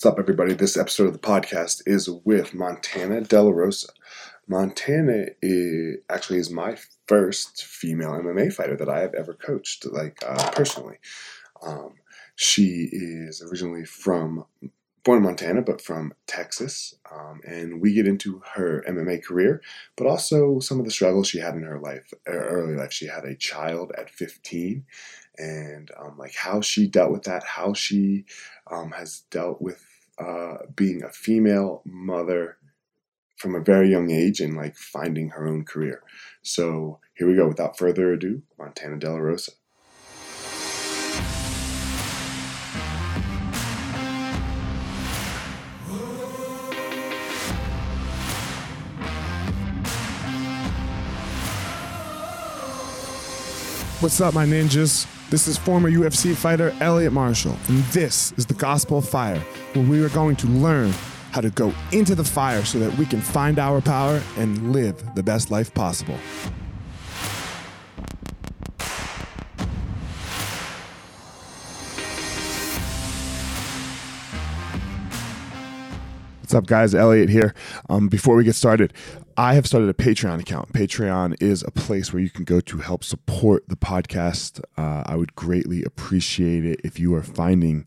What's up, everybody? This episode of the podcast is with Montana De La Rosa. Montana is, actually is my first female MMA fighter that I have ever coached, like uh, personally. Um, she is originally from born in Montana, but from Texas, um, and we get into her MMA career, but also some of the struggles she had in her life, early life. She had a child at 15, and um, like how she dealt with that, how she um, has dealt with uh, being a female mother from a very young age and like finding her own career. So here we go. Without further ado, Montana De La Rosa. What's up, my ninjas? This is former UFC fighter Elliot Marshall, and this is the Gospel of Fire, where we are going to learn how to go into the fire so that we can find our power and live the best life possible. What's up, guys? Elliot here. Um, before we get started, I have started a Patreon account. Patreon is a place where you can go to help support the podcast. Uh, I would greatly appreciate it if you are finding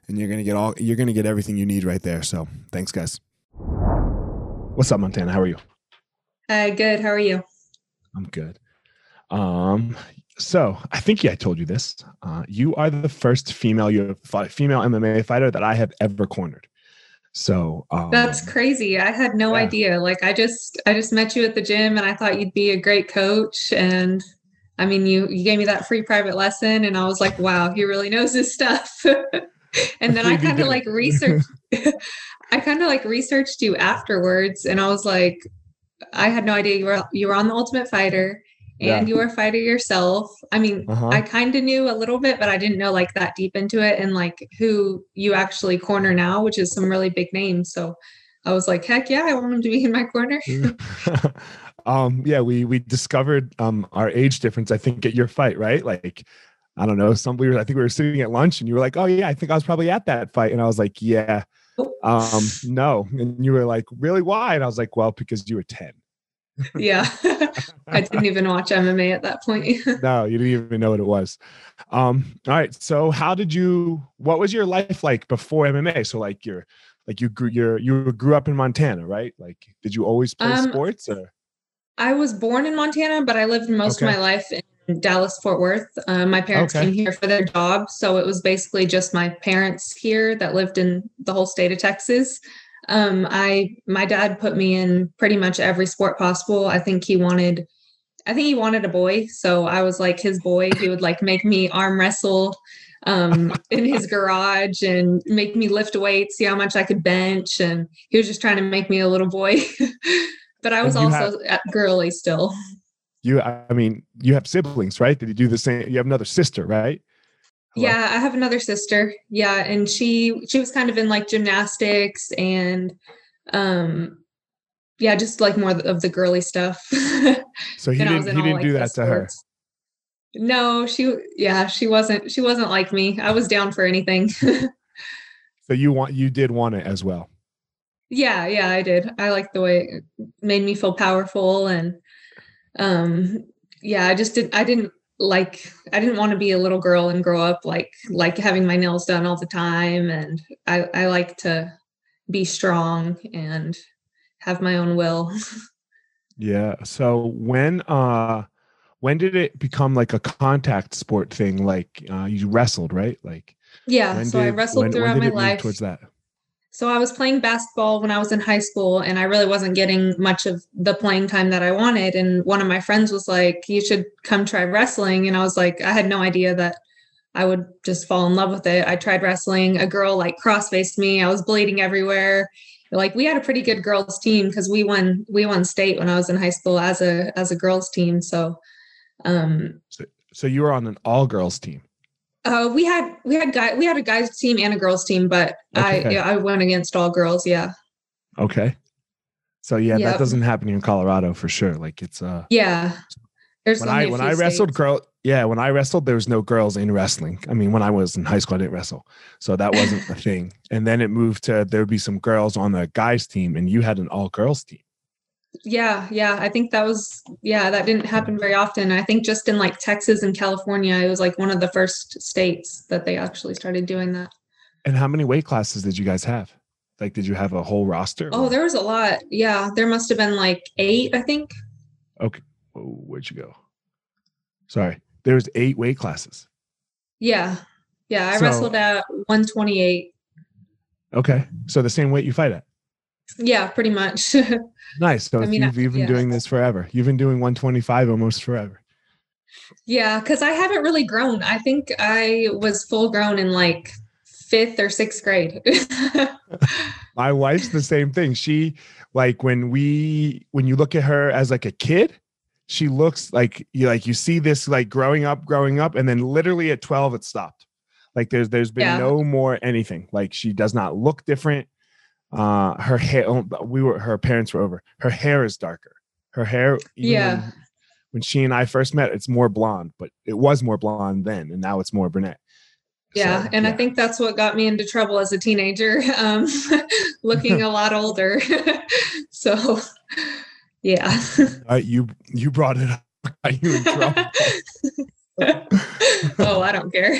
and you're gonna get all you're gonna get everything you need right there. So thanks, guys. What's up, Montana? How are you? Hi, good. How are you? I'm good. Um, so I think yeah, I told you this. Uh, you are the first female you female MMA fighter that I have ever cornered. So um, that's crazy. I had no yeah. idea. Like I just I just met you at the gym and I thought you'd be a great coach and I mean you you gave me that free private lesson and I was like, wow, he really knows his stuff. and then I kind of like researched I kind of like researched you afterwards and I was like I had no idea you were you were on the Ultimate Fighter and yeah. you were a fighter yourself. I mean, uh-huh. I kind of knew a little bit, but I didn't know like that deep into it and like who you actually corner now, which is some really big names. So I was like, heck yeah, I want him to be in my corner. um, yeah, we we discovered um our age difference, I think, at your fight, right? Like I don't know, some we were, I think we were sitting at lunch and you were like, Oh yeah, I think I was probably at that fight. And I was like, Yeah. Um, no. And you were like, Really? Why? And I was like, Well, because you were 10. yeah. I didn't even watch MMA at that point. no, you didn't even know what it was. Um, all right. So how did you what was your life like before MMA? So like you're like you grew you you grew up in Montana, right? Like did you always play um, sports or I was born in Montana, but I lived most okay. of my life in Dallas, Fort Worth. Uh, my parents okay. came here for their job. So it was basically just my parents here that lived in the whole state of Texas. Um, I my dad put me in pretty much every sport possible. I think he wanted I think he wanted a boy. So I was like his boy. He would like make me arm wrestle um, in his garage and make me lift weights, see how much I could bench. And he was just trying to make me a little boy. but I was also have, girly still. You, I mean, you have siblings, right? Did you do the same? You have another sister, right? Hello? Yeah, I have another sister. Yeah, and she she was kind of in like gymnastics and um yeah, just like more of the girly stuff. so he didn't he didn't like, do that to her. No, she yeah, she wasn't she wasn't like me. I was down for anything. so you want you did want it as well. Yeah, yeah, I did. I liked the way it made me feel powerful and um yeah, I just didn't I didn't like I didn't want to be a little girl and grow up like like having my nails done all the time and I I like to be strong and have my own will. yeah. So when uh when did it become like a contact sport thing like uh you wrestled, right? Like Yeah, so did, I wrestled when, throughout when my life. Towards that. So I was playing basketball when I was in high school and I really wasn't getting much of the playing time that I wanted. And one of my friends was like, You should come try wrestling. And I was like, I had no idea that I would just fall in love with it. I tried wrestling. A girl like cross faced me. I was bleeding everywhere. Like we had a pretty good girls team because we won we won state when I was in high school as a as a girls team. So um so, so you were on an all girls team. Uh, we had we had guy we had a guys team and a girls team, but okay. I I went against all girls. Yeah. Okay. So yeah, yep. that doesn't happen in Colorado for sure. Like it's uh. Yeah. There's when I when I wrestled girl yeah when I wrestled there was no girls in wrestling. I mean when I was in high school I didn't wrestle, so that wasn't a thing. And then it moved to there would be some girls on the guys team, and you had an all girls team yeah yeah i think that was yeah that didn't happen very often. I think just in like texas and california it was like one of the first states that they actually started doing that. And how many weight classes did you guys have? Like did you have a whole roster oh there was a lot. Yeah there must have been like eight i think. Okay where'd you go? Sorry there was eight weight classes. Yeah yeah i so, wrestled at 128 okay so the same weight you fight at yeah, pretty much. nice. So I mean, you've, you've been yeah. doing this forever. You've been doing 125 almost forever. Yeah, because I haven't really grown. I think I was full grown in like fifth or sixth grade. My wife's the same thing. She like when we when you look at her as like a kid, she looks like you like you see this like growing up, growing up, and then literally at 12 it stopped. Like there's there's been yeah. no more anything. Like she does not look different uh her hair oh, we were her parents were over. Her hair is darker. Her hair yeah when, when, she and i first met it's more blonde but it was more blonde then and now it's more brunette. Yeah so, and yeah. i think that's what got me into trouble as a teenager um looking a lot older. So yeah. Uh, you you brought it up. Got you in trouble. Oh i don't care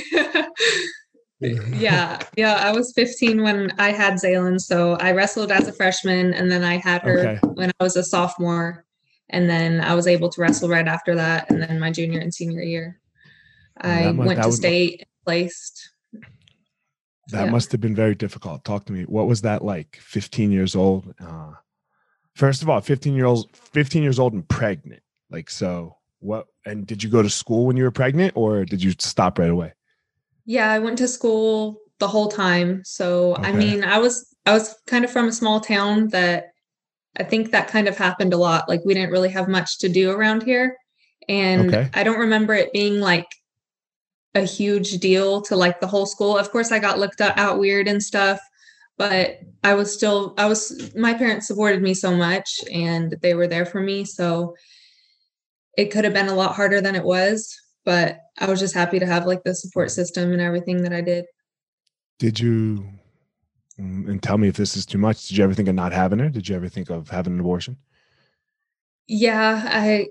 yeah, yeah. I was 15 when I had Zaylin, so I wrestled as a freshman, and then I had her okay. when I was a sophomore, and then I was able to wrestle right after that, and then my junior and senior year, I went to state and placed. That yeah. must have been very difficult. Talk to me. What was that like? 15 years old. Uh, first of all, 15 year old, 15 years old and pregnant. Like so. What? And did you go to school when you were pregnant, or did you stop right away? Yeah, I went to school the whole time. So okay. I mean, I was I was kind of from a small town that I think that kind of happened a lot. Like we didn't really have much to do around here. And okay. I don't remember it being like a huge deal to like the whole school. Of course, I got looked out weird and stuff, but I was still, I was, my parents supported me so much and they were there for me. So it could have been a lot harder than it was but I was just happy to have like the support system and everything that I did. Did you, mm, and tell me if this is too much, did you ever think of not having it? Did you ever think of having an abortion? Yeah, I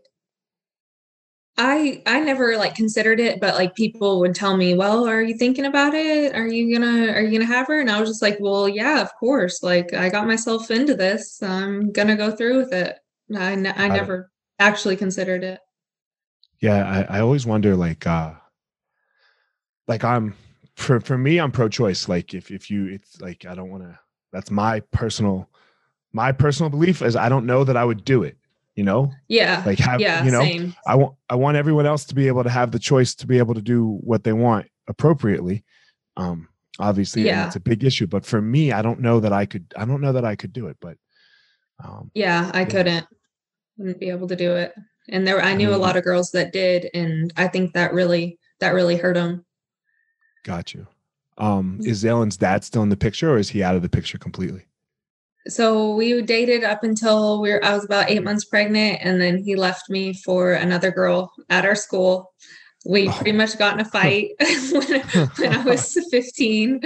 I I never like considered it, but like people would tell me, "Well, are you thinking about it? Are you gonna are you gonna have her?" And I was just like, "Well, yeah, of course. Like I got myself into this. I'm gonna go through with it." I, n- I never actually considered it. Yeah, I, I always wonder like uh like I'm for for me I'm pro-choice. Like if if you it's like I don't want to that's my personal my personal belief is I don't know that I would do it, you know? Yeah. Like have yeah, you know, same. I want I want everyone else to be able to have the choice to be able to do what they want appropriately. Um obviously Yeah. it's a big issue, but for me I don't know that I could I don't know that I could do it, but um Yeah, I Yeah. couldn't. Wouldn't be able to do it. And there I knew a Mhm. lot of girls that did and I think that really that really hurt them. got you. Um is Zalen's dad still in the picture or is he out of the picture completely? So we dated up until we were I was about 8 months pregnant and then he left me for another girl at our school. We Oh. pretty much got in a fight when, when I was 15.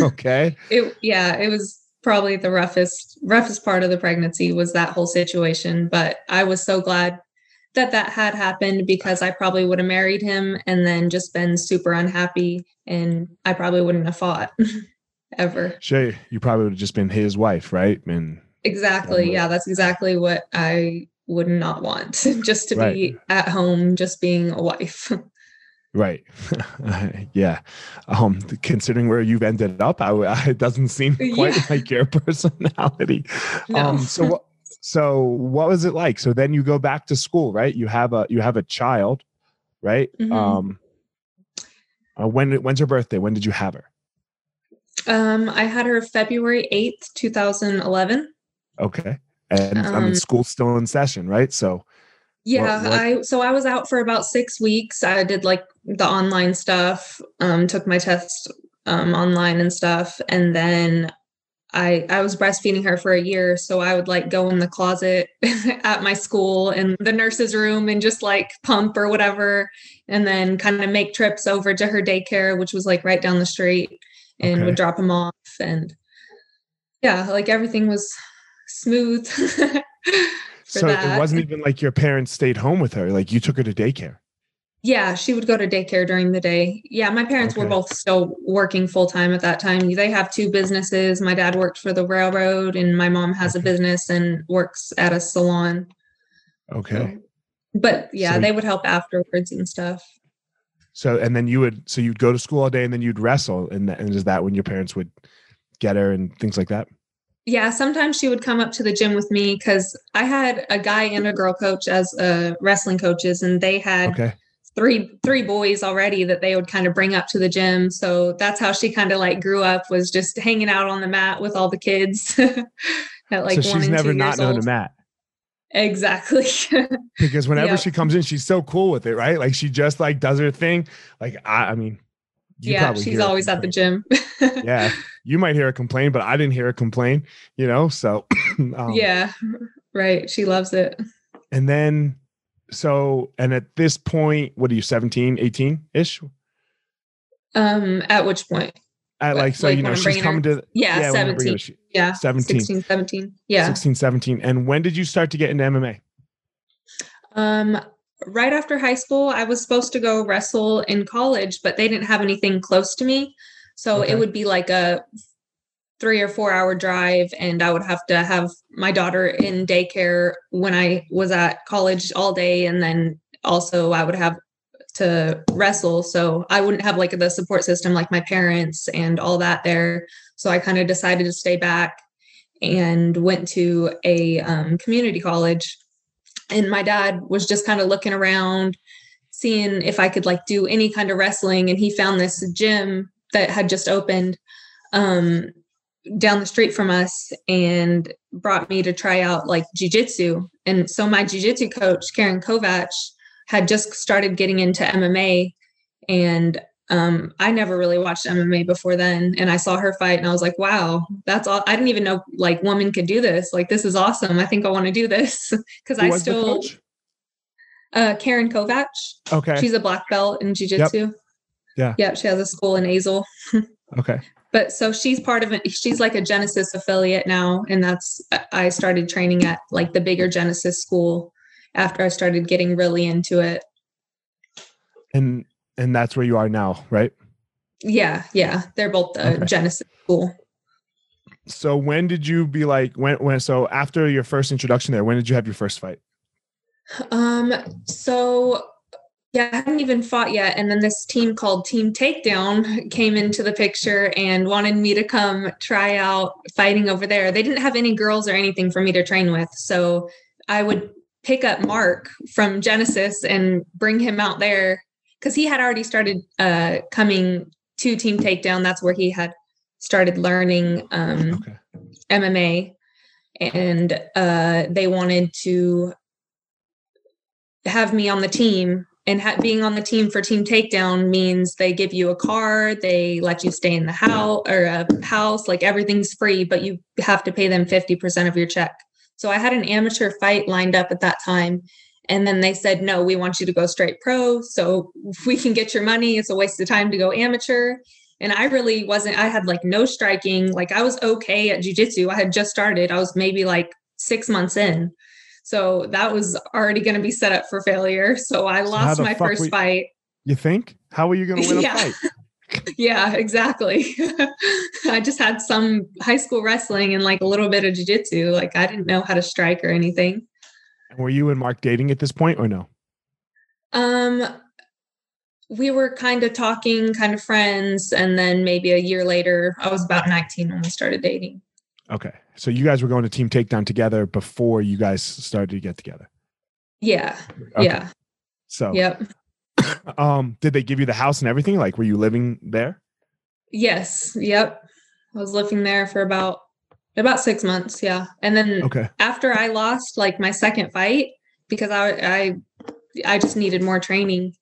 okay. it yeah, it was probably the roughest roughest part of the pregnancy was that whole situation, but I was so glad that that had happened because I probably would have married him and then just been super unhappy and I probably wouldn't have fought ever. Shay, you probably would have just been his wife, right? And Exactly. Yeah. Yeah, that's exactly what I would not want. just to Right. be at home just being a wife. right, yeah. Um, considering where you've ended up, I it doesn't seem quite Yeah. like your personality. no. Um, so what? So what was it like? So then you go back to school, right? You have a you have a child, right? Mhm. Um, uh, when when's her birthday? When did you have her? um I had her February 8th, 2011. Okay, and I mean Um, school's still in session, right? So Yeah, what- I so I was out for about six weeks. I did like the online stuff, um, took my test um, online and stuff, and then I I was breastfeeding her for a year. So I would like go in the closet at my school in the nurse's room and just like pump or whatever, and then kind of make trips over to her daycare, which was like right down the street, and Okay. would drop him off. And yeah, like everything was smooth. so that. it wasn't even like your parents stayed home with her; like you took her to daycare. Yeah, she would go to daycare during the day. Yeah, my parents were both still working full time at that time. They have two businesses. My dad worked for the railroad, and my mom has a business and works at a salon. Okay. But yeah, So- they would help afterwards and stuff. So and then you would so you'd go to school all day and then you'd wrestle and, and is that when your parents would get her and things like that? Yeah, sometimes she would come up to the gym with me because I had a guy and a girl coach as uh, wrestling coaches, and they had Okay. Three three boys already that they would kind of bring up to the gym. So that's how she kind of like grew up was just hanging out on the mat with all the kids. at like so one she's never not known old. a Matt Exactly. because whenever Yep. she comes in, she's so cool with it, right? Like she just like does her thing. Like I, I mean, you yeah, she's always at the gym. yeah, you might hear her complain, but I didn't hear her complain. You know, so um, yeah, right. She loves it. And then, so and at this point, what are you 17, 18 ish? Um, at which point? At like so, Like you know, she's bringing her- coming to Yeah, when 17. her, she- Yeah. 17. 16, 17. Yeah. 16, 17. And when did you start to get into MMA? Um, right after high school, I was supposed to go wrestle in college, but they didn't have anything close to me. So Okay. it would be like a three or four hour drive, and I would have to have my daughter in daycare when I was at college all day. And then also, I would have to wrestle. So I wouldn't have like the support system like my parents and all that there. So I kind of decided to stay back and went to a um, community college and my dad was just kind of looking around seeing if i could like do any kind of wrestling and he found this gym that had just opened um down the street from us and brought me to try out like jiu-jitsu and so my jiu-jitsu coach karen kovach had just started getting into mma and um, I never really watched MMA before then, and I saw her fight, and I was like, "Wow, that's all!" I didn't even know like women could do this. Like, this is awesome. I think I want to do this because I still coach? uh, Karen Kovach. Okay. She's a black belt in jiu-jitsu. Yeah. Yeah, she has a school in Azle. okay. But so she's part of it. She's like a Genesis affiliate now, and that's I started training at like the bigger Genesis school after I started getting really into it. And and that's where you are now, right? Yeah, yeah. They're both the Okay. Genesis school. So when did you be like when when so after your first introduction there, when did you have your first fight? Um, so yeah, I hadn't even fought yet. And then this team called Team Takedown came into the picture and wanted me to come try out fighting over there. They didn't have any girls or anything for me to train with. So I would pick up Mark from Genesis and bring him out there because he had already started uh, coming to Team Takedown. That's where he had started learning um, Okay. MMA, and uh, they wanted to have me on the team. And ha- being on the team for Team Takedown means they give you a car, they let you stay in the house or a house, like everything's free, but you have to pay them 50% of your check. So I had an amateur fight lined up at that time. And then they said, no, we want you to go straight pro. So we can get your money, it's a waste of time to go amateur and I really wasn't. I had like no striking. Like I was okay at jujitsu. I had just started. I was maybe like six months in, so that was already going to be set up for failure. So I lost the my first we- fight. You think? How are you gonna win a Yeah. fight? Yeah, exactly. I just had some high school wrestling and like a little bit of jujitsu. Like I didn't know how to strike or anything. Were you and Mark dating at this point or no? Um, we were kind of talking, kind of friends, and then maybe a year later, I was about 19 when we started dating. Okay. So you guys were going to team takedown together before you guys started to get together. Yeah. Okay. Yeah. So Yep. um did they give you the house and everything? Like were you living there? Yes. Yep. I was living there for about about six months. Yeah. And then Okay. after I lost like my second fight because I I I just needed more training.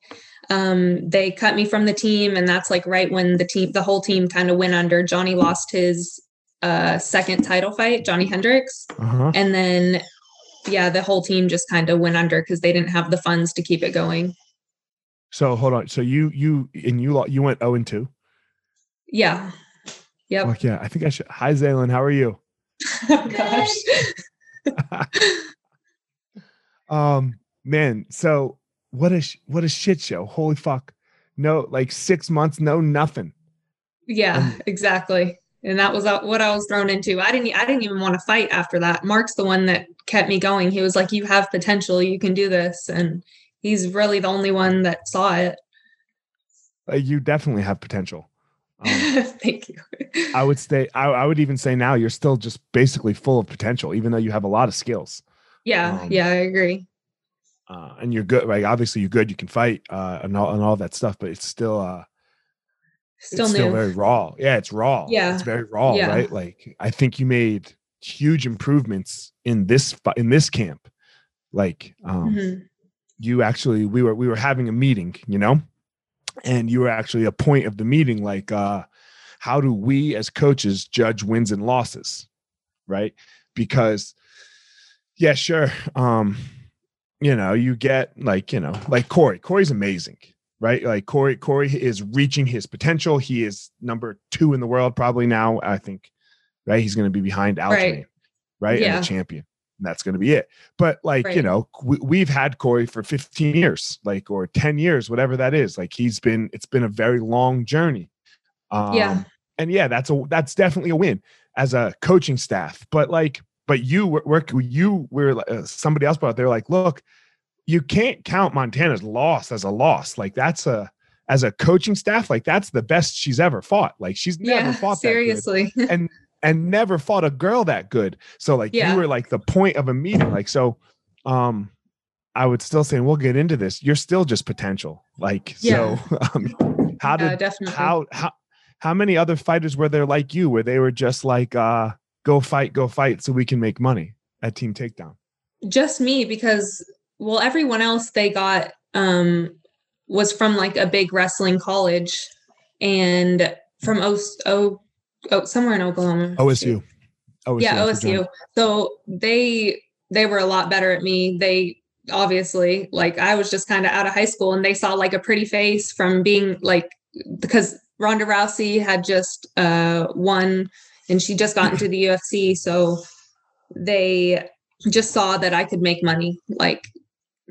Um, they cut me from the team, and that's like right when the team, the whole team, kind of went under. Johny lost his uh, second title fight, Johny Hendricks, Uh-huh. and then yeah, the whole team just kind of went under because they didn't have the funds to keep it going. So hold on. So you you and you you went 0 and 2. Yeah. Yep. Like yeah, I think I should Hi Zaylin, how are you? oh gosh. Um man, so what a sh- what a shit show. Holy fuck. No, like 6 months no nothing. Yeah, Um, exactly. And that was what I was thrown into. I didn't I didn't even want to fight after that. Mark's the one that kept me going. He was like, "You have potential. You can do this." And he's really the only one that saw it. Uh, you definitely have potential. Um, Thank you. I would say I, I would even say now you're still just basically full of potential, even though you have a lot of skills. Yeah, um, yeah, I agree. Uh, and you're good, right? Obviously, you're good. You can fight uh, and all and all that stuff, but it's still uh, Still it's new. still very raw. Yeah, it's raw. Yeah. it's very raw, Yeah. right? Like I think you made huge improvements in this in this camp. Like um, Mhm. you actually we were we were having a meeting, you know, and you were actually a point of the meeting, like uh, how do we as coaches judge wins and losses, right? Because yeah, sure. Um, you know, you get like, you know, like Cory. Cory's amazing, right? Like Cory, Cory is reaching his potential. He is number two in the world probably now. I think, right? He's going to be behind Aljamain, Right. right? And Yeah. the champion. And that's going to be it. But like, you know, we, we've had Cory for 15 years, like, or 10 years, whatever that is. Like he's been, it's been a very long journey. Um, Yeah. And yeah, that's a, that's definitely a win as a coaching staff. But like, but you were, were you were uh, somebody else brought. They're like, look, you can't count Montana's loss as a loss. Like that's a as a coaching staff, like that's the best she's ever fought. Like she's never Yeah, fought seriously. that good and and never fought a girl that good. So like Yeah. you were like the point of a meeting. Like so, um, I would still say and we'll get into this. You're still just potential. Like Yeah. so, um, how did definitely. how how how many other fighters were there like you where they were just like uh go fight go fight so we can make money at team takedown just me because well everyone else they got um was from like a big wrestling college and from o, o, o somewhere in oklahoma. Osu OSU yeah osu so they they were a lot better at me. They obviously like i was just kind of out of high school and they saw like a pretty face from being like because ronda rousey had just uh won and she just got into the ufc so they just saw that i could make money like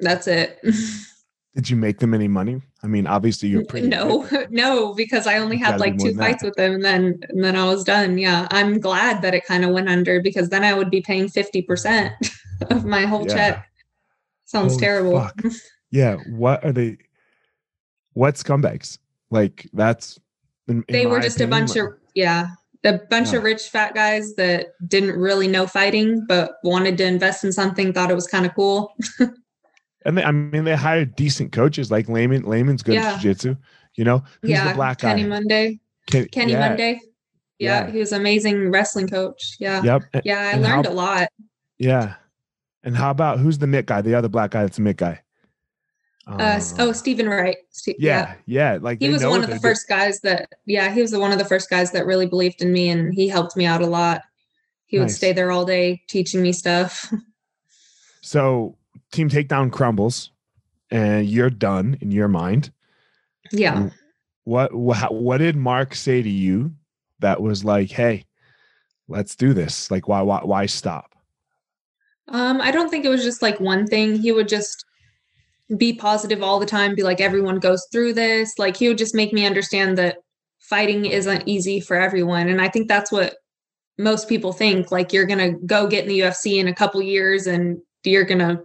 That's it. Did you make them any money? I mean, obviously you're pretty. No, no, because I only had like two fights with them, and then and then I was done. Yeah, I'm glad that it kind of went under because then I would be paying fifty percent of my whole yeah. check. Sounds Holy terrible. Fuck. Yeah, what are they? What scumbags? Like that's. In, in they were just opinion, a bunch like, of yeah, a bunch yeah. of rich fat guys that didn't really know fighting but wanted to invest in something, thought it was kind of cool. And they, I mean, they hired decent coaches like Layman. Layman's good yeah. at jiu-jitsu. You know, Who's yeah, the black Kenny guy? Monday. Ken, Kenny yeah. Monday. Yeah, yeah, he was amazing wrestling coach. Yeah. Yep. Yeah, I learned how, a lot. Yeah. And how about who's the Mick guy? The other black guy that's a Mick guy. Uh, oh, Stephen Wright. yeah, yeah, yeah. Like he was one of the first guys that. Yeah, he was one of the first guys that really believed in me, and he helped me out a lot. He nice. would stay there all day teaching me stuff. so team takedown crumbles and you're done in your mind. Yeah. What what, what did mark say to you that was like hey let's do this. Like why why why stop? Um i don't think it was just like one thing. He would just be positive all the time be like everyone goes through this. Like he would just make me understand that fighting isn't easy for everyone and i think that's what most people think. Like you're going to go get in the UFC in a couple years and you're going to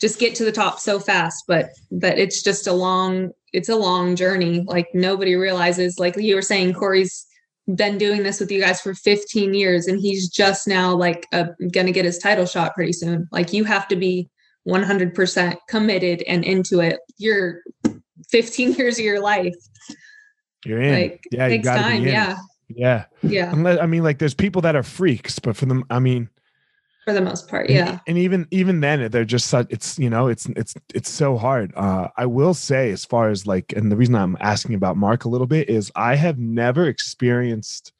just get to the top so fast but but it's just a long it's a long journey. Like nobody realizes like you were saying cory's been doing this with you guys for 15 years and he's just now like uh, gonna get his title shot pretty soon. Like you have to be 100% committed and into it you're 15 years of your life. You're in. Like, yeah you gotta time, be in. yeah. Yeah. Yeah. Unless, i mean like there's people that are freaks but for them i mean for the most part yeah and, and, even even then they're just such it's you know it's it's it's so hard uh i will say as far as like and the reason i'm asking about mark a little bit is i have never experienced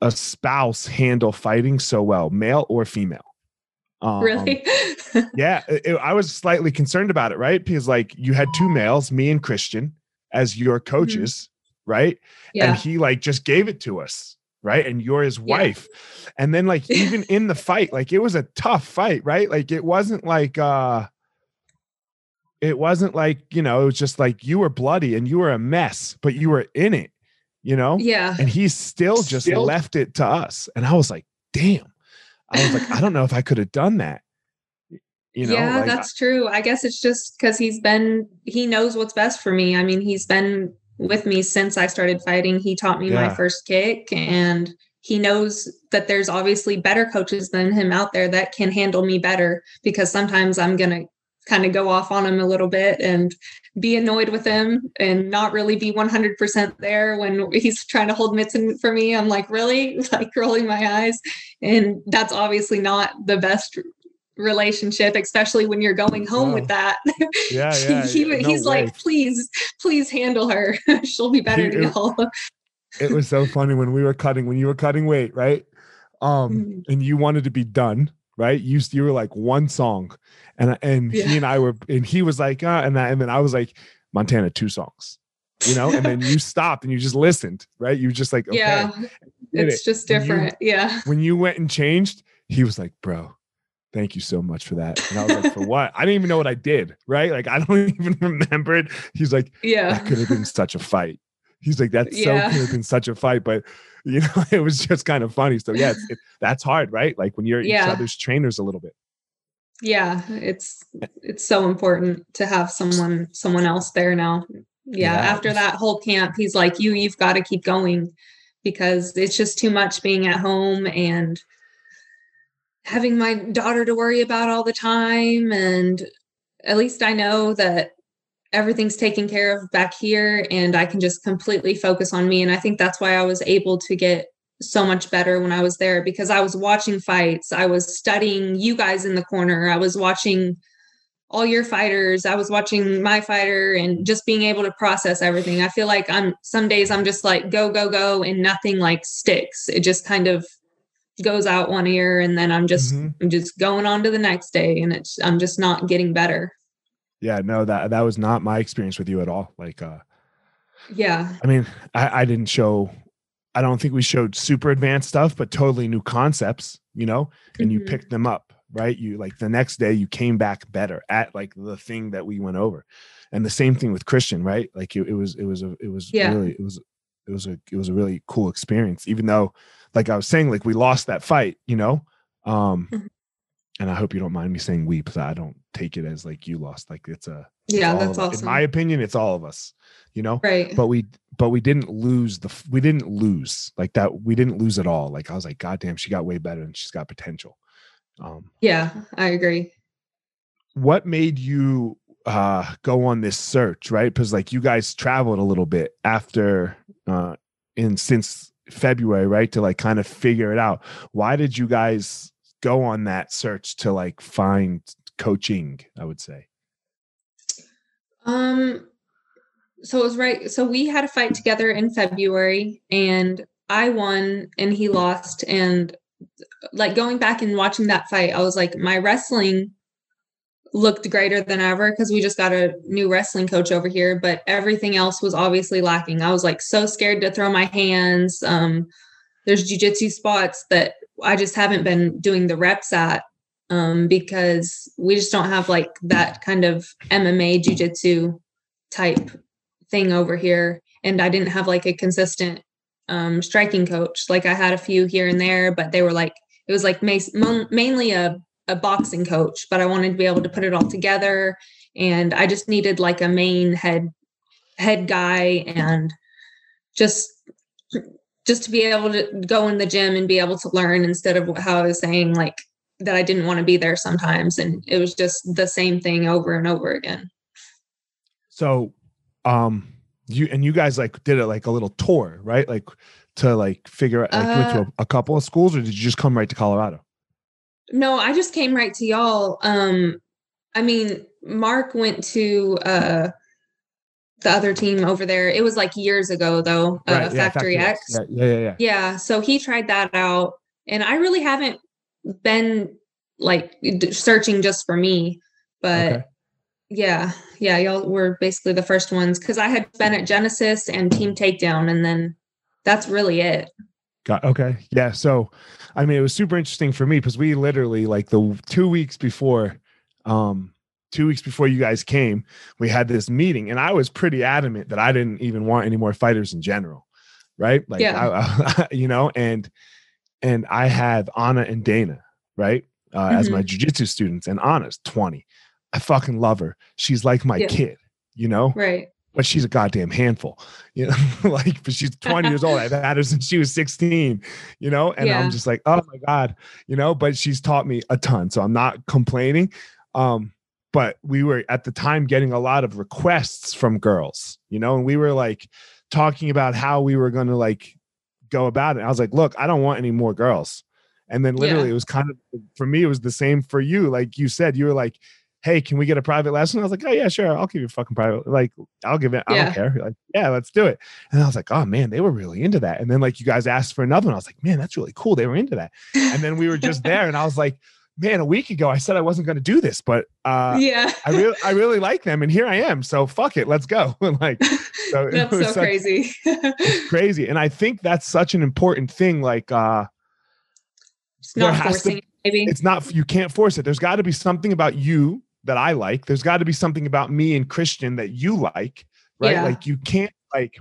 a spouse handle fighting so well male or female um, really yeah it, I was slightly concerned about it right because like you had two males me and christian as your mm-hmm. coaches mm-hmm. right yeah. and he like just gave it to us right? And you're his wife. Yeah. and then like even in the fight like it was a tough fight right? Like it wasn't like uh it wasn't like you know it was just like you were bloody and you were a mess but you were in it you know? Yeah. And he still just still. left it to us. And i was like damn. I was like i don't know if i could have done that. You know yeah like, that's true. I guess it's just because he's been he knows what's best for me. I mean he's been with me since I started fighting. He taught me yeah. my first kick and he knows that there's obviously better coaches than him out there that can handle me better because sometimes I'm going to kind of go off on him a little bit and be annoyed with him and not really be 100% there when he's trying to hold mitts for me. I'm like, really? Like rolling my eyes. And that's obviously not the best relationship, especially when you're going home oh. with that. Yeah, yeah. he, no he's way. like, please, please handle her. She'll be better to y'all. it was so funny when we were cutting, when you were cutting weight, right? Um, mm-hmm. and you wanted to be done, right? You you were like one song, and and yeah. he and I were, and he was like, uh, and that, and then I was like, Montana, two songs, you know, and then you stopped and you just listened, right? You just like, okay, yeah, it's it. just different, you, yeah. When you went and changed, he was like, bro, thank you so much for that. And I was like, for what? I didn't even know what I did. Right. Like, I don't even remember it. He's like, yeah, that could have been such a fight. He's like, that yeah. so could have been such a fight. But, you know, it was just kind of funny. So, yeah, it, that's hard, right? Like when you're yeah. each other's trainers a little bit. Yeah. It's, it's so important to have someone, someone else there now. Yeah, yeah. After that whole camp, he's like, you, you've got to keep going because it's just too much being at home and, having my daughter to worry about all the time and at least I know that everything's taken care of back here and I can just completely focus on me and I think that's why I was able to get so much better when I was there because I was watching fights, I was studying you guys in the corner, I was watching all your fighters, I was watching my fighter and just being able to process everything. I feel like I'm some days I'm just like go go go and nothing like sticks. It just kind of goes out one ear and then I'm just mm-hmm. I'm just going on to the next day and it's I'm just not getting better. Yeah, no, that that was not my experience with you at all. Like uh yeah. I mean, I, I didn't show I don't think we showed super advanced stuff, but totally new concepts, you know, and mm-hmm. you picked them up right? You like the next day you came back better at like the thing that we went over. And the same thing with Christian, right? Like it, it was it was a it was Yeah. really it was it was a it was a really cool experience even though like I was saying like we lost that fight, you know? Um Mhm. and I hope you don't mind me saying we because I don't take it as like you lost like it's a Yeah, that's us. awesome. In my opinion, it's all of us, you know? right. but we but we didn't lose the we didn't lose like that we didn't lose at all like i was like god damn she got way better and she's got potential um yeah, I agree. what made you uh go on this search right because like you guys traveled a little bit after uh in since february right to like kind of figure it out why did you guys go on that search to like find coaching i would say Um, so it was right. So we had a fight together in February, and I won, and he lost. And like going back and watching that fight, I was like, my wrestling looked greater than ever because we just got a new wrestling coach over here, but everything else was obviously lacking. I was like so scared to throw my hands. Um, there's jujitsu spots that I just haven't been doing the reps at um, because we just don't have like that kind of MMA jujitsu type thing over here. And I didn't have like a consistent um, striking coach. Like I had a few here and there, but they were like, it was like mainly a, a boxing coach, but I wanted to be able to put it all together. And I just needed like a main head head guy and just just to be able to go in the gym and be able to learn instead of how I was saying like that I didn't want to be there sometimes and it was just the same thing over and over again. So, um, you and you guys like did it like a little tour, right? Like to like figure out like you went to Uh, a, a couple of schools, or did you just come right to Colorado? No, I just came right to y'all. Um I mean, Mark went to uh the other team over there. It was like years ago though, uh, yeah, Factory X. Yeah, yeah, yeah, yeah. Yeah, so he tried that out and I really haven't been like d- searching just for me, but Okay. yeah, yeah, y'all were basically the first ones cuz I had been at Genesis and Team Takedown and then that's really it. Got okay. Yeah. So, I mean, it was super interesting for me because we literally like the two weeks before, um, two weeks before you guys came, we had this meeting, and I was pretty adamant that I didn't even want any more fighters in general, right? Like, Yeah. I, you know, and and I have Anna and Dana, right, uh, as my jujitsu students, and Anna's twenty. I fucking love her. She's like my Yeah. kid, you know Right. But she's a goddamn handful, you know, like, but she's 20 years old. I've had her since she was 16, you know, and Yeah. I'm just like, oh my God, you know, but she's taught me a ton. So I'm not complaining. Um, but we were at the time getting a lot of requests from girls, you know, and we were like talking about how we were going to like go about it. I was like, look, I don't want any more girls. And then literally Yeah. it was kind of for me, it was the same for you. Like you said, you were like, Hey, can we get a private lesson? I was like, Oh yeah, sure. I'll give you a fucking private. Like, I'll give it. I Yeah. don't care. Like, yeah, let's do it. And I was like, Oh man, they were really into that. And then like you guys asked for another one. I was like, man, that's really cool. They were into that. And then we were just there and I was like, man, a week ago I said I wasn't going to do this, but uh, yeah. I really, I really like them, and here I am. So fuck it, let's go. like, so That's so such- crazy. it's crazy, and I think that's such an important thing. Like, uh, There not has to- maybe. it's not you can't force it. There's got to be something about you that I like. There's got to be something about me and Christian that you like, right? Yeah. Like, you can't like,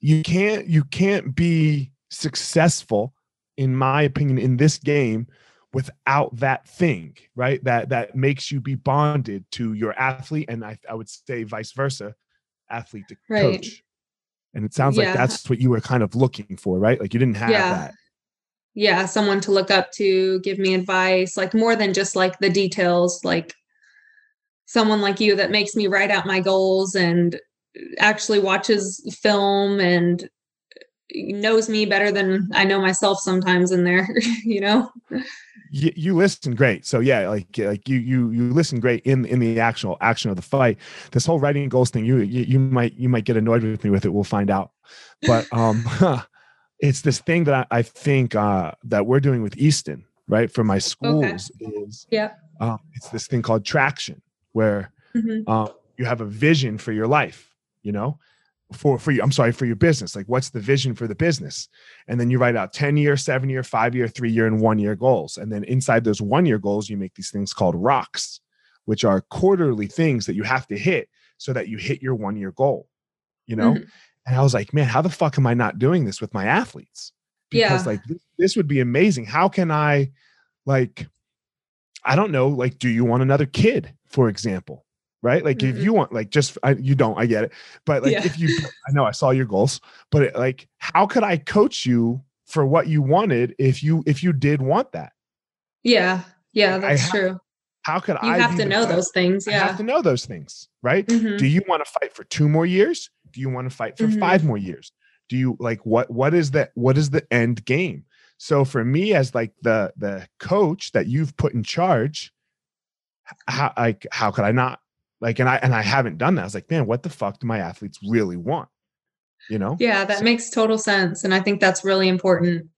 you can't, you can't be successful, in my opinion, in this game without that thing, right? That that makes you be bonded to your athlete, and I, I would say vice versa, athlete to Right. coach. And it sounds like that's what you were kind of looking for, right? Like you didn't have Yeah. that. Yeah, someone to look up to, give me advice, like more than just like the details, like someone like you that makes me write out my goals and actually watches film and knows me better than I know myself sometimes in there, you know? you, you listen great. So yeah, like like you you you listen great in in the actual action of the fight. This whole writing goals thing, you you, you might you might get annoyed with me with it. We'll find out. But um, it's this thing that I, I think uh, that we're doing with Easton, right? For my schools is Yeah. um, it's this thing called traction, where Mhm. um, you have a vision for your life, you know, for for you i'm sorry for your business like what's the vision for the business and then you write out 10 year 7 year 5 year 3 year and 1 year goals and then inside those 1 year goals you make these things called rocks which are quarterly things that you have to hit so that you hit your 1 year goal you know mm-hmm. And i was like man how the fuck am i not doing this with my athletes because yeah. like this, this would be amazing how can i like i don't know like do you want another kid for example right? Like mm-hmm. if you want, like just I, you don't, I get it, but like yeah. if you, I know I saw your goals, but it, like how could I coach you for what you wanted if you if you did want that? Yeah, yeah, that's true. How could you I? You have to know those things. Yeah, I have to know those things, right? Mm-hmm. Do you want to fight for two more years? Do you want to fight for mm-hmm. five more years? Do you like what? What is that? What is the end game? So for me, as like the the coach that you've put in charge, how like how could I not like, and I and I haven't done that. I was like, man, what the fuck do my athletes really want? You know? Yeah, that so, makes total sense. And I think that's really important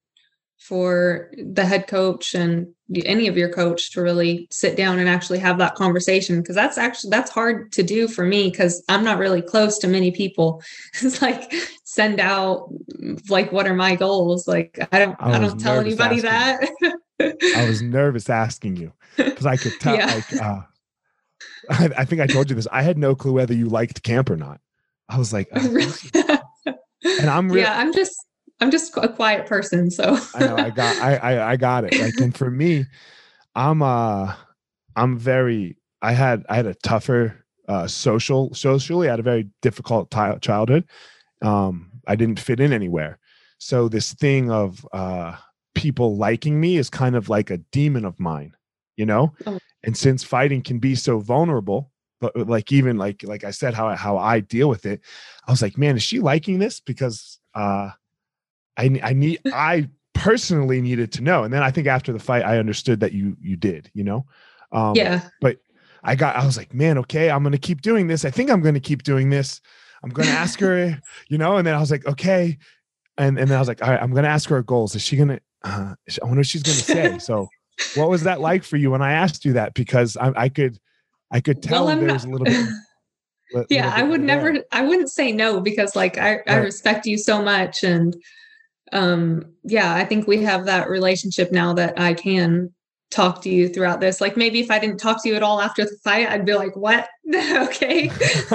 for the head coach and any of your coach to really sit down and actually have that conversation because that's actually that's hard to do for me because i'm not really close to many people it's like send out like what are my goals like i don't i, I don't tell anybody that i was nervous asking you because i could tell yeah. like uh I, I, think I told you this. I had no clue whether you liked camp or not. I was like, oh, and I'm really, yeah, I'm just I'm just a quiet person, so I know I got I, I I got it. Like, and for me, I'm uh I'm very I had I had a tougher uh social socially. I had a very difficult childhood. Um, I didn't fit in anywhere. So this thing of uh people liking me is kind of like a demon of mine, you know? Oh. And since fighting can be so vulnerable, but uh, like even like like I said, how how I deal with it, I was like, man, is she liking this? Because uh, I I need I personally needed to know. And then I think after the fight, I understood that you you did, you know. Um, yeah. But I got I was like, man, okay, I'm gonna keep doing this. I think I'm gonna keep doing this. I'm gonna ask her, you know. And then I was like, okay. And and then I was like, all right, I'm gonna ask her goals. Is she gonna? Uh, I wonder what she's gonna say. So what was that like for you when I asked you that? Because I, I could, I could tell well, there was a little bit. yeah, I would never. I wouldn't say no because, like, I, right. I respect you so much, and um, yeah, I think we have that relationship now that I can talk to you throughout this. Like maybe if I didn't talk to you at all after the fight, I'd be like, "What? okay."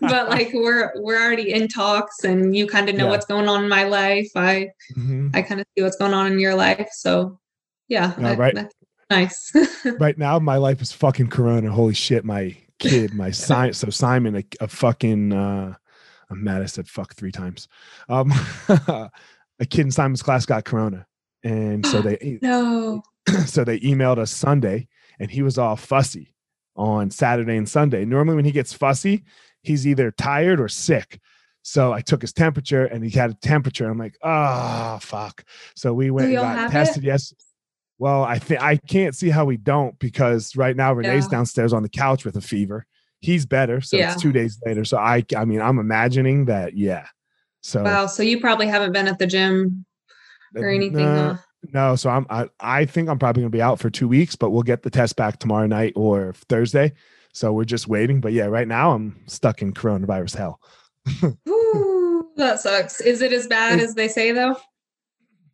but like we're we're already in talks, and you kind of know yeah. what's going on in my life. I mm-hmm. I kind of see what's going on in your life, so yeah. Uh, right. nice. right now, my life is fucking Corona. Holy shit, my kid, my son. So Simon, a, a fucking. uh I'm mad. I said fuck three times. Um, a kid in Simon's class got Corona, and so they no. so they emailed us Sunday, and he was all fussy on Saturday and Sunday. Normally, when he gets fussy, he's either tired or sick. So I took his temperature and he had a temperature. I'm like, oh fuck. So we went and got tested. It? Yes. Well, I think I can't see how we don't because right now Renee's yeah. downstairs on the couch with a fever. He's better, so yeah. it's two days later. So I, I mean, I'm imagining that, yeah. So wow, so you probably haven't been at the gym or anything. Uh, huh? No, so I'm, I, I think I'm probably gonna be out for two weeks, but we'll get the test back tomorrow night or Thursday. So we're just waiting. But yeah, right now I'm stuck in coronavirus hell. Ooh, that sucks. Is it as bad as they say though?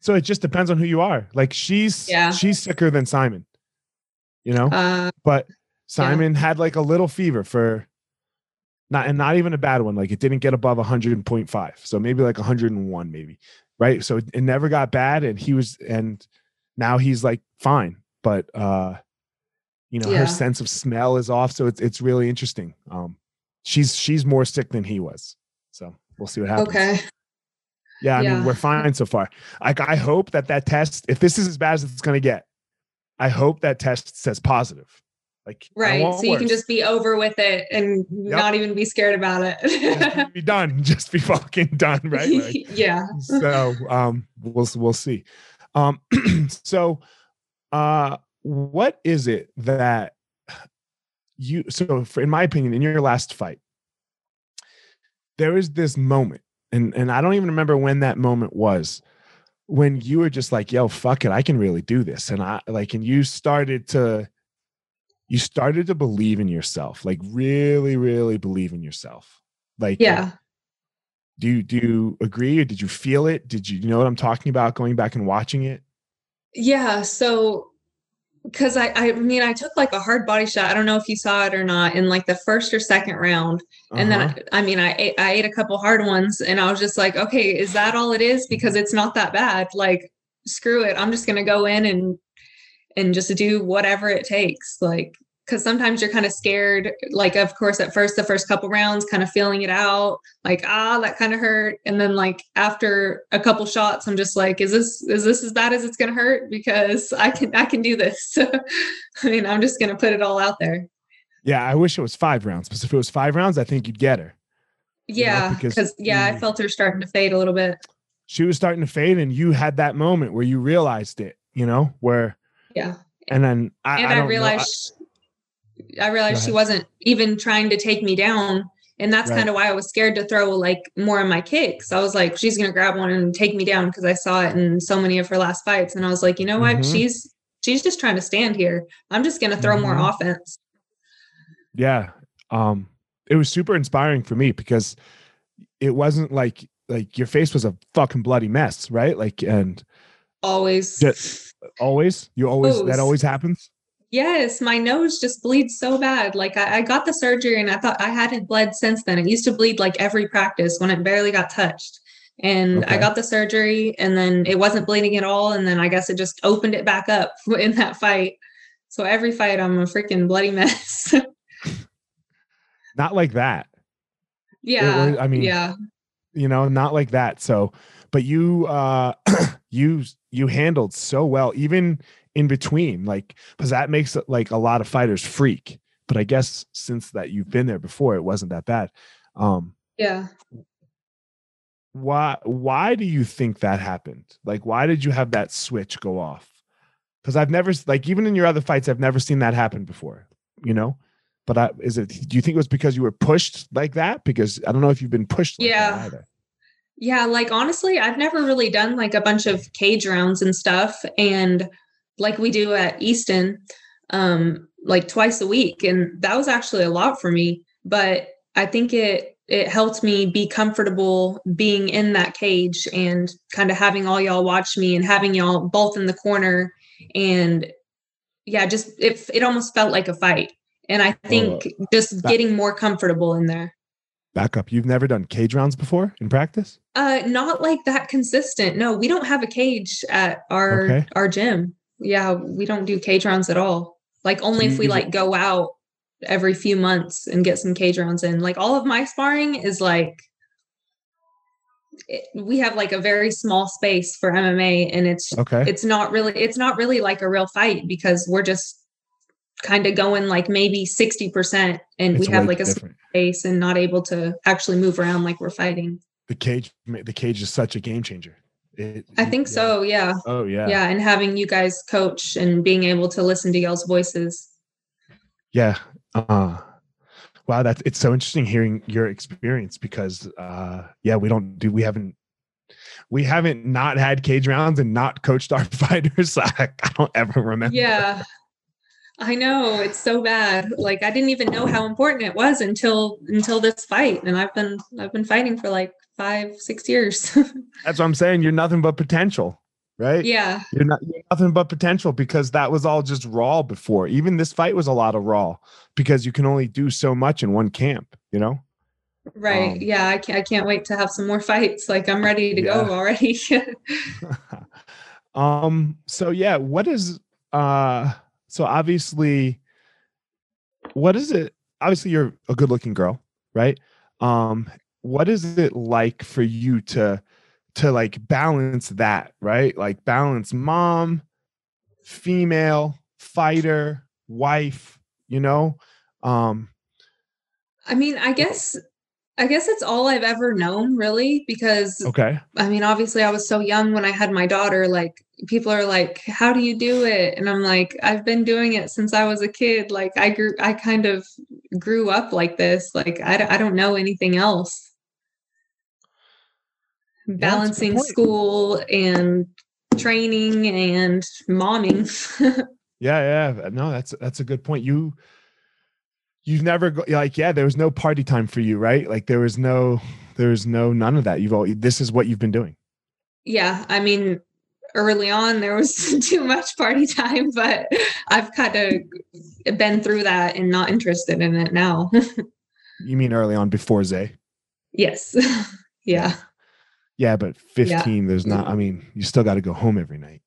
So it just depends on who you are. Like she's yeah. she's sicker than Simon, you know. Uh, but Simon yeah. had like a little fever for not and not even a bad one. Like it didn't get above 100.5. So maybe like 101, maybe. Right. So it never got bad. And he was and now he's like fine. But uh, you know, yeah. her sense of smell is off. So it's it's really interesting. Um she's she's more sick than he was. So we'll see what happens. Okay. Yeah, I yeah. mean, we're fine so far. Like, I hope that that test, if this is as bad as it's going to get, I hope that test says positive. Like, right. So you worse. can just be over with it and yep. not even be scared about it. be done. Just be fucking done. Right. Like, yeah. So, um, we'll, we'll see. Um, so, uh, what is it that you, so for, in my opinion, in your last fight, there is this moment and and I don't even remember when that moment was when you were just like yo fuck it I can really do this and I like and you started to you started to believe in yourself like really really believe in yourself like yeah Do you do you agree or did you feel it? Did you, you know what I'm talking about going back and watching it? Yeah, so because I, I mean I took like a hard body shot. I don't know if you saw it or not in like the first or second round. And Uh-huh. then I mean I ate, I ate a couple hard ones and I was just like, okay, is that all it is? Because it's not that bad. Like screw it. I'm just gonna go in and and just do whatever it takes. Like because sometimes you're kind of scared. Like of course at first the first couple rounds, kind of feeling it out, like ah that kind of hurt. And then like after a couple shots, I'm just like, is this is this as bad as it's gonna hurt? Because I can I can do this. I mean I'm just gonna put it all out there. yeah, I wish it was five rounds, because if it was five rounds, I think you'd get her. You know, Yeah, because yeah, I felt her starting to fade a little bit. She was starting to fade, and you had that moment where you realized it, you know, where Yeah, and then I, and I, I, don't know, realized I, realized she wasn't even trying to take me down, and that's Right. kind of why I was scared to throw like more of my kicks. I was like, she's gonna grab one and take me down because I saw it in so many of her last fights, and I was like, you know what, Mhm. she's she's just trying to stand here. I'm just gonna throw more Mhm. offense. yeah um it was super inspiring for me because it wasn't like like your face was a fucking bloody mess right like and Always. Just- always you always that always happens Yes, my nose just bleeds so bad. Like I, I got the surgery and I thought I hadn't bled since then. It used to bleed like every practice when it barely got touched. And I got the surgery and then it wasn't bleeding at all. And then I guess it just opened it back up in that fight. So every fight I'm a freaking bloody mess. not like that yeah. I mean, yeah. you know not like that so but you uh you you handled so well even in between like because that makes it like a lot of fighters freak. But i guess since that you've been there before it wasn't that bad. Um Yeah. why why do you think that happened? Like why did you have that switch go off? Because i've never like even in your other fights i've never seen that happen before you know? But I, is it do you think it was because you were pushed like that? Because i don't know if you've been pushed like that Yeah. either. Yeah, like honestly, I've never really done like a bunch of cage rounds and stuff and like we do at Easton um like twice a week and that was actually a lot for me, but I think it it helped me be comfortable being in that cage and kind of having all y'all watch me and having y'all both in the corner and yeah, just it it almost felt like a fight. And I think just that- getting more comfortable in there. back up you've never done cage rounds before in practice Uh, not like that consistent. No, we don't have a cage at our Okay. our gym. Yeah, we don't do cage rounds at all. Like only if mm, we use it- like go out every few months and get some cage rounds in. Like all of my sparring is like it, we have like a very small space for MMA and it's okay it's not really it's not really like a real fight because we're just kind of going like maybe 60% and It's we have like a different. space and not able to actually move around like we're fighting. the cage the cage is such a game changer It- I think yeah. so, yeah. oh yeah. Yeah and having you guys coach and being able to listen to y'all's voices. Yeah uh wow that's it's so interesting hearing your experience because uh yeah we don't do we haven't we haven't not had cage rounds and not coached our fighters. I, I don't ever remember. Yeah. I know it's so bad. Like i didn't even know how important it was until until this fight and i've been i've been fighting for like five six years. That's what i'm saying. You're nothing but potential right? Yeah. You're not you're nothing but potential because that was all just raw before. Even this fight was a lot of raw because you can only do so much in one camp you know? Right. Um, yeah I can't, I can't wait to have some more fights. Like i'm ready to Yeah. go already. Um so yeah what is uh so obviously what is it? Obviously you're a good looking girl right? Um what is it like for you to to like balance that right like balance mom female fighter wife you know um i mean i guess i guess it's all i've ever known really because okay I mean, obviously, I was so young when I had my daughter. Like, people are like, "How do you do it?" And I'm like, "I've been doing it since I was a kid. Like, I grew, I kind of grew up like this. Like, I, I don't know anything else." That's a good Balancing school and training and momming. Yeah, yeah. No, that's that's a good point. You you've never go, like yeah, there was no party time for you, right? Like there was no there's no none of that. You've all this is what you've been doing. Yeah, I mean, early on there was too much party time, but I've kind of been through that and not interested in it now. you mean early on before Zay? Yes. yeah. Yeah, but 15, yeah. there's not, I mean, you still got to go home every night.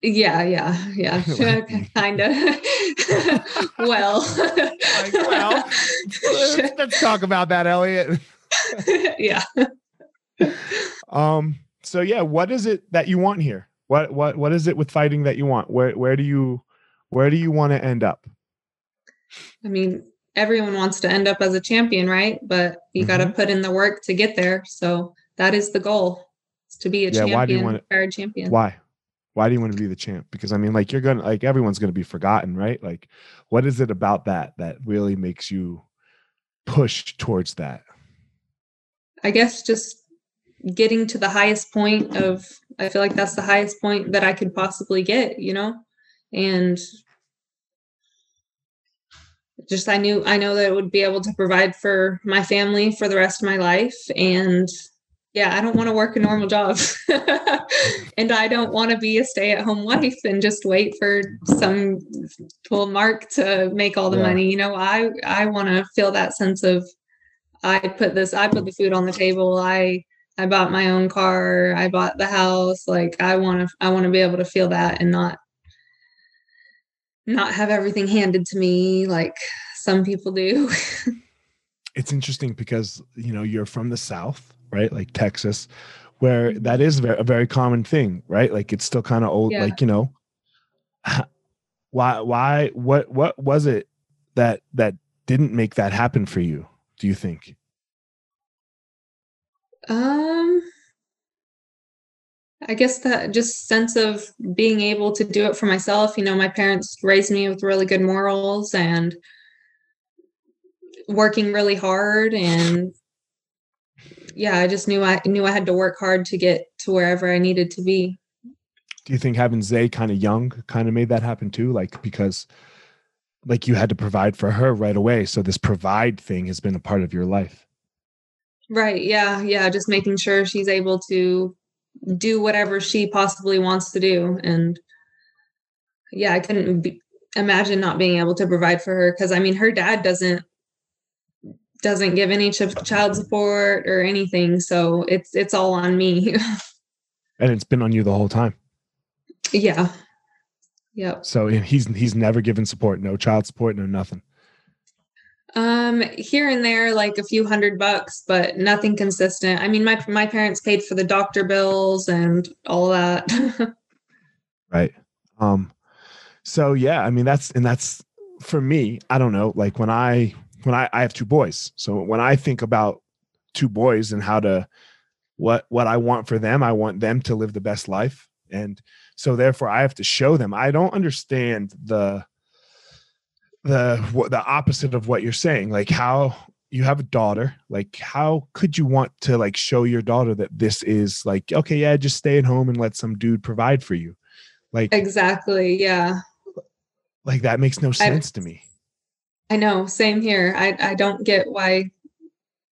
Yeah, yeah, yeah. kind of. well, like, well, let's, let's talk about that, Elliot. yeah. Um, so yeah, what is it that you want here? What what what is it with fighting that you want? Where where do you where do you want to end up? I mean, everyone wants to end up as a champion, right? But you mm-hmm. got to put in the work to get there. So that is the goal: is to be a yeah, champion, why do you want to, champion. Why? Why do you want to be the champ? Because I mean, like you're gonna like everyone's gonna be forgotten, right? Like, what is it about that that really makes you push towards that? I guess just getting to the highest point of I feel like that's the highest point that I could possibly get, you know? And just I knew I know that it would be able to provide for my family for the rest of my life and yeah, I don't want to work a normal job. and I don't want to be a stay-at-home wife and just wait for some full mark to make all the yeah. money. You know, I I want to feel that sense of I put this I put the food on the table. I I bought my own car, I bought the house. Like I want to I want to be able to feel that and not not have everything handed to me like some people do. it's interesting because you know you're from the south, right? Like Texas, where mm-hmm. that is a very common thing, right? Like it's still kind of old yeah. like, you know, why why what what was it that that didn't make that happen for you, do you think? Um, I guess that just sense of being able to do it for myself. You know, my parents raised me with really good morals and working really hard and yeah, I just knew I knew I had to work hard to get to wherever I needed to be. Do you think having Zay kind of young kind of made that happen too? Like because like you had to provide for her right away. So this provide thing has been a part of your life. Right. Yeah. Yeah. Just making sure she's able to do whatever she possibly wants to do. And yeah, I couldn't be, imagine not being able to provide for her because I mean, her dad doesn't doesn't give any child support or anything, so it's it's all on me. and it's been on you the whole time. Yeah. Yep. So he's he's never given support, no child support, no nothing. Um, here and there, like a few hundred bucks, but nothing consistent. I mean, my my parents paid for the doctor bills and all that. right. Um. So yeah, I mean that's and that's for me. I don't know. Like when I when I I have two boys, so when I think about two boys and how to what what I want for them, I want them to live the best life, and so therefore I have to show them. I don't understand the the what the opposite of what you're saying. Like how you have a daughter like how could you want to like show your daughter that this is like okay yeah just stay at home and let some dude provide for you. Like exactly yeah. Like that makes no sense I, to me i know same here i i don't get why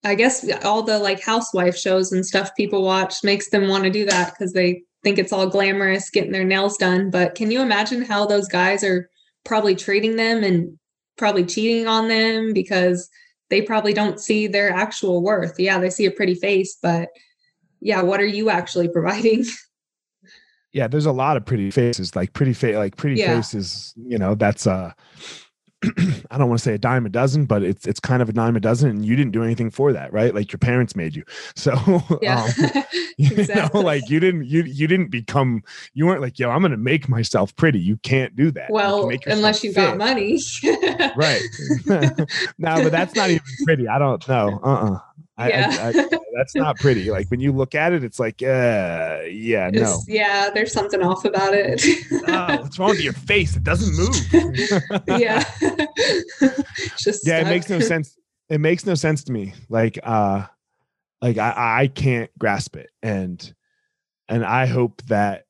i guess all the like housewife shows and stuff people watch makes them want to do that because they think it's all glamorous getting their nails done but can you imagine how those guys are probably treating them and probably cheating on them because they probably don't see their actual worth. Yeah, they see a pretty face, but yeah, what are you actually providing? Yeah, there's a lot of pretty faces, like pretty face, like pretty yeah. faces. You know, that's uh, I don't want to say a dime a dozen, but it's it's kind of a dime a dozen, and you didn't do anything for that, right? Like your parents made you. So yeah, um, you exactly. know, like you didn't you you didn't become you weren't like, yo, I'm gonna make myself pretty. You can't do that. Well, you unless you fit. got money. right. no, but that's not even pretty. I don't know. Uh-uh. I, yeah. I, I, that's not pretty. Like when you look at it, it's like, uh, yeah, it's, no. Yeah, there's something off about it. oh, what's wrong with your face? It doesn't move. yeah. Just yeah, stuck. it makes no sense. It makes no sense to me. Like, uh, like I, I can't grasp it, and and I hope that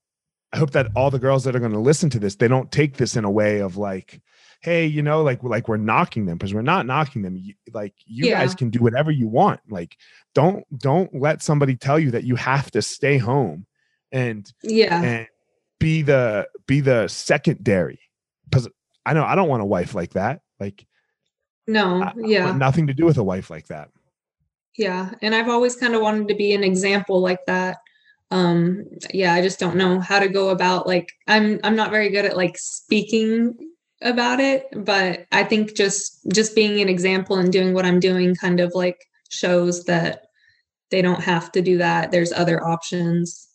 I hope that all the girls that are going to listen to this, they don't take this in a way of like, hey, you know, like like we're knocking them because we're not knocking them. You, like you Yeah. guys can do whatever you want. Like don't don't let somebody tell you that you have to stay home and Yeah. and be the be the secondary because I know I don't want a wife like that. Like No. I- I want Yeah. nothing to do with a wife like that. Yeah. And I've always kind of wanted to be an example like that. Um, yeah, I just don't know how to go about like I'm I'm not very good at like speaking about it, but I think just just being an example and doing what I'm doing kind of like shows that they don't have to do that. There's other options.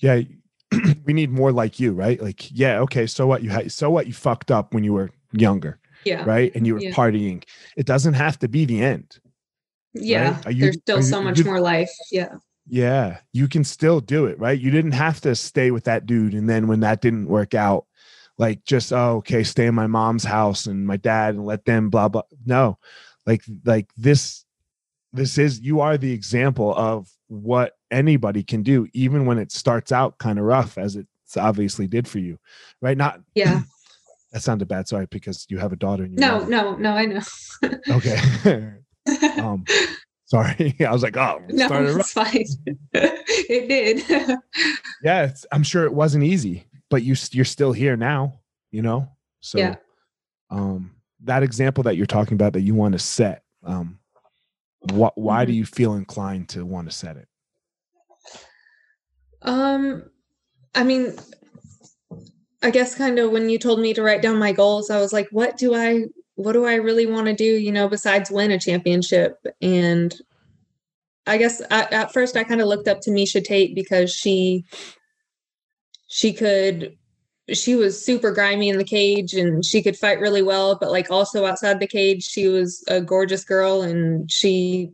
Yeah, we need more like you, right? Like, yeah, okay, so what you had so what you fucked up when you were younger, Yeah. right? And you were Yeah. partying. It doesn't have to be the end. Yeah. Are you- There's still so you- much you- more life. Yeah. Yeah, you can still do it, right? You didn't have to stay with that dude and then when that didn't work out, like just oh, okay, stay in my mom's house and my dad and let them blah blah. No. Like like this this is you are the example of what anybody can do even when it starts out kind of rough as it obviously did for you. Right? Not Yeah. that sounded bad, sorry, because you have a daughter and you No, no, no, I know. Okay. um sorry. I was like, oh, no, started rough. it's fine. it did. yeah it's, i'm sure it wasn't easy but you you're still here now you know so Yeah. um that example that you're talking about that you want to set um what why do Mhm. you feel inclined to want to set it Um, I mean, I guess kind of when you told me to write down my goals, I was like, what do I, what do I really want to do, you know, besides win a championship? And I guess at, at first I kind of looked up to Miesha Tate because she, she could, she was super grimy in the cage and she could fight really well, but like also outside the cage, she was a gorgeous girl and she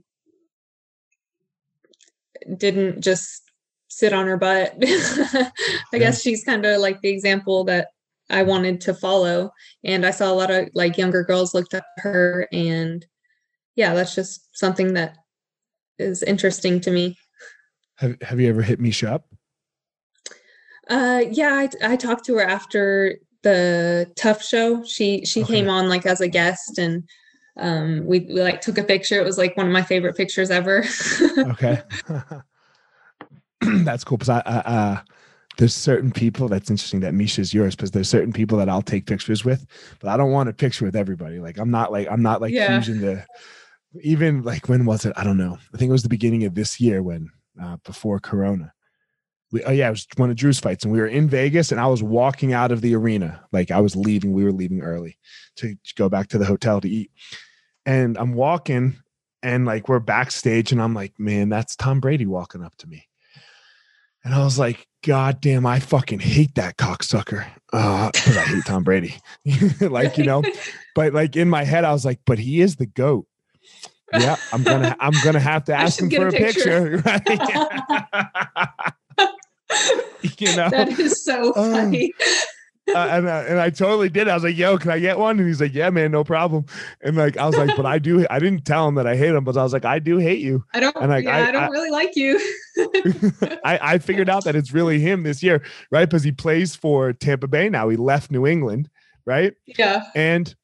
didn't just sit on her butt. I Yeah. guess she's kind of like the example that I wanted to follow. And I saw a lot of like younger girls looked up to her. And yeah, that's just something that is interesting to me. have, have you ever hit me up Uh, yeah, I, I talked to her after the TUF show. She she Okay. came on like as a guest, and um, we, we like took a picture. It was like one of my favorite pictures ever. okay that's cool because I, I uh there's certain people that's interesting that Miesha's yours because there's certain people that i'll take pictures with but i don't want a picture with everybody like i'm not like i'm not like Yeah. using the even like when was it i don't know i think it was the beginning of this year when uh before corona we, oh yeah it was one of drew's fights and we were in vegas and i was walking out of the arena like i was leaving we were leaving early to, go back to the hotel to eat and i'm walking and like we're backstage and i'm like man that's tom brady walking up to me and I was like, God damn, I fucking hate that cocksucker. Uh, I hate Tom Brady. like, you know, but like in my head, I was like, but he is the GOAT. Yeah, I'm gonna I'm gonna have to ask him for a a picture. right? you know, that is so Oh. funny. uh, and uh, and I totally did. I was like, "Yo, can I get one?" And he's like, "Yeah, man, no problem." And like, I was like, "But I do." I didn't tell him that I hate him, but I was like, "I do hate you." I don't. and, like, yeah, I- I, don't I- really like you. I, I figured out that it's really him this year, right? Because he plays for Tampa Bay now. He left New England, right? yeah. And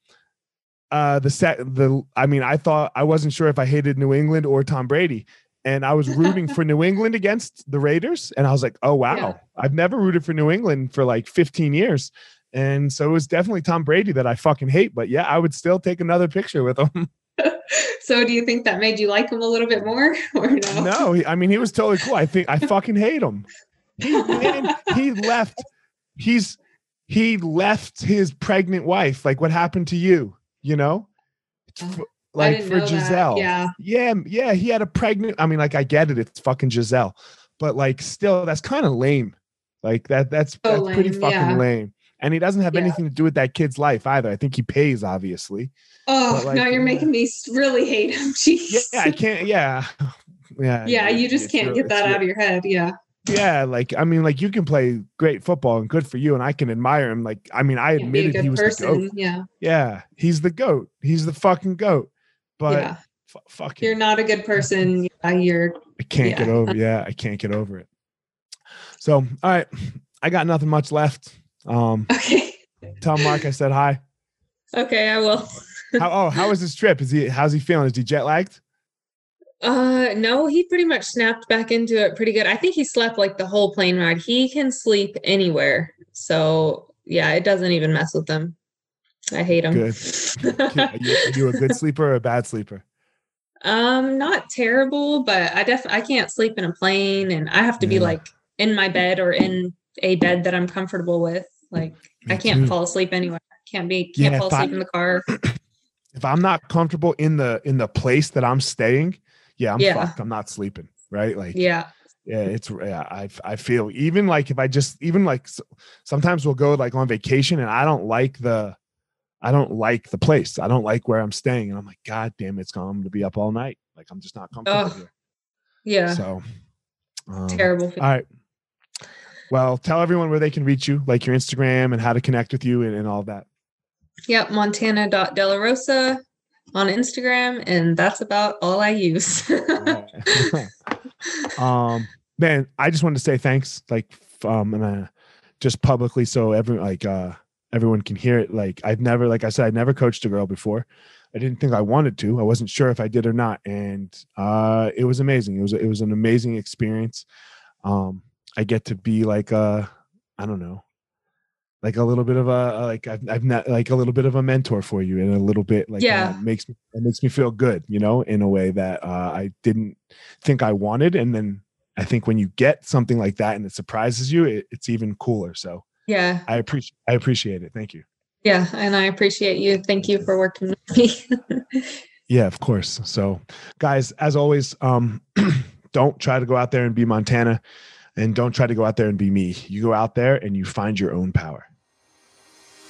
uh the set the I mean, I thought I wasn't sure if I hated New England or Tom Brady. And I was rooting for New England against the Raiders. And I was like, oh wow. Yeah. I've never rooted for New England for like 15 years. And so it was definitely Tom Brady that I fucking hate. But yeah, I would still take another picture with him. So, do you think that made you like him a little bit more, or no? No, he, I mean he was totally cool. I think I fucking hate him. He man, he left. He's he left his pregnant wife. Like what happened to you? You know, It's uh-huh. f- I like for know that. Gisele. Yeah. yeah, yeah. He had a pregnant. I mean, like I get it. It's fucking Gisele, but like still, that's kind of lame. Like that. That's So that's pretty fucking yeah. lame. And he doesn't have Yeah. anything to do with that kid's life either. I think he pays, obviously. Oh, like, now you're yeah. making me really hate him. Jeez. Yeah, I can't. Yeah, yeah. Yeah, you just can't get that out of your head. Yeah. yeah like i mean like you can play great football and good for you and i can admire him like i mean i Can't be a admitted he was the goat Yeah. yeah he's the goat he's the fucking goat but yeah. f- fuck You're him. not a good person. Yeah, you're i can't get over yeah i can't get over it So, all right, I got nothing much left. Um, Okay. tell Mark I said hi. Okay, I will. How, oh, how was his trip? Is he how's he feeling? Is he jet lagged? Uh no, he pretty much snapped back into it pretty good. I think he slept like the whole plane ride. He can sleep anywhere. So yeah, it doesn't even mess with him. I hate them. Good. Are you, are you a good sleeper or a bad sleeper? um, not terrible, but I def I can't sleep in a plane and I have to be like in my bed or in a bed that I'm comfortable with. Like Me I can't too. fall asleep anywhere. Can't be can't Yeah, fall if I- asleep in the car. If I'm not comfortable in the in the place that I'm staying, yeah, I'm Yeah. fucked. I'm not sleeping. Right? Like Yeah. yeah it's yeah i i feel even like if i just even like sometimes we'll go like on vacation and i don't like the i don't like the place i don't like where i'm staying and i'm like god damn it, it's going to be up all night like i'm just not comfortable Ugh, here Yeah. so um, Terrible. all right well tell everyone where they can reach you like your instagram and how to connect with you and, and all that Yep, montana.delarosa on Instagram, and that's about all I use. um man i just wanted to say thanks like um and, uh, just publicly so everyone, like uh everyone can hear it like i've never like i said i never coached a girl before i didn't think i wanted to i wasn't sure if i did or not and uh it was amazing it was it was an amazing experience um i get to be like uh i don't know like a little bit of a like I've, I've not like a little bit of a mentor for you and a little bit like Yeah. uh, makes me it makes me feel good you know in a way that uh, I didn't think I wanted and then I think when you get something like that and it surprises you it, it's even cooler so yeah, I appreciate I appreciate it. Thank you. Yeah, and I appreciate you. Thank you. for working with me. yeah of course. So guys as always um don't try to go out there and be Montana and don't try to go out there and be me. You go out there and you find your own power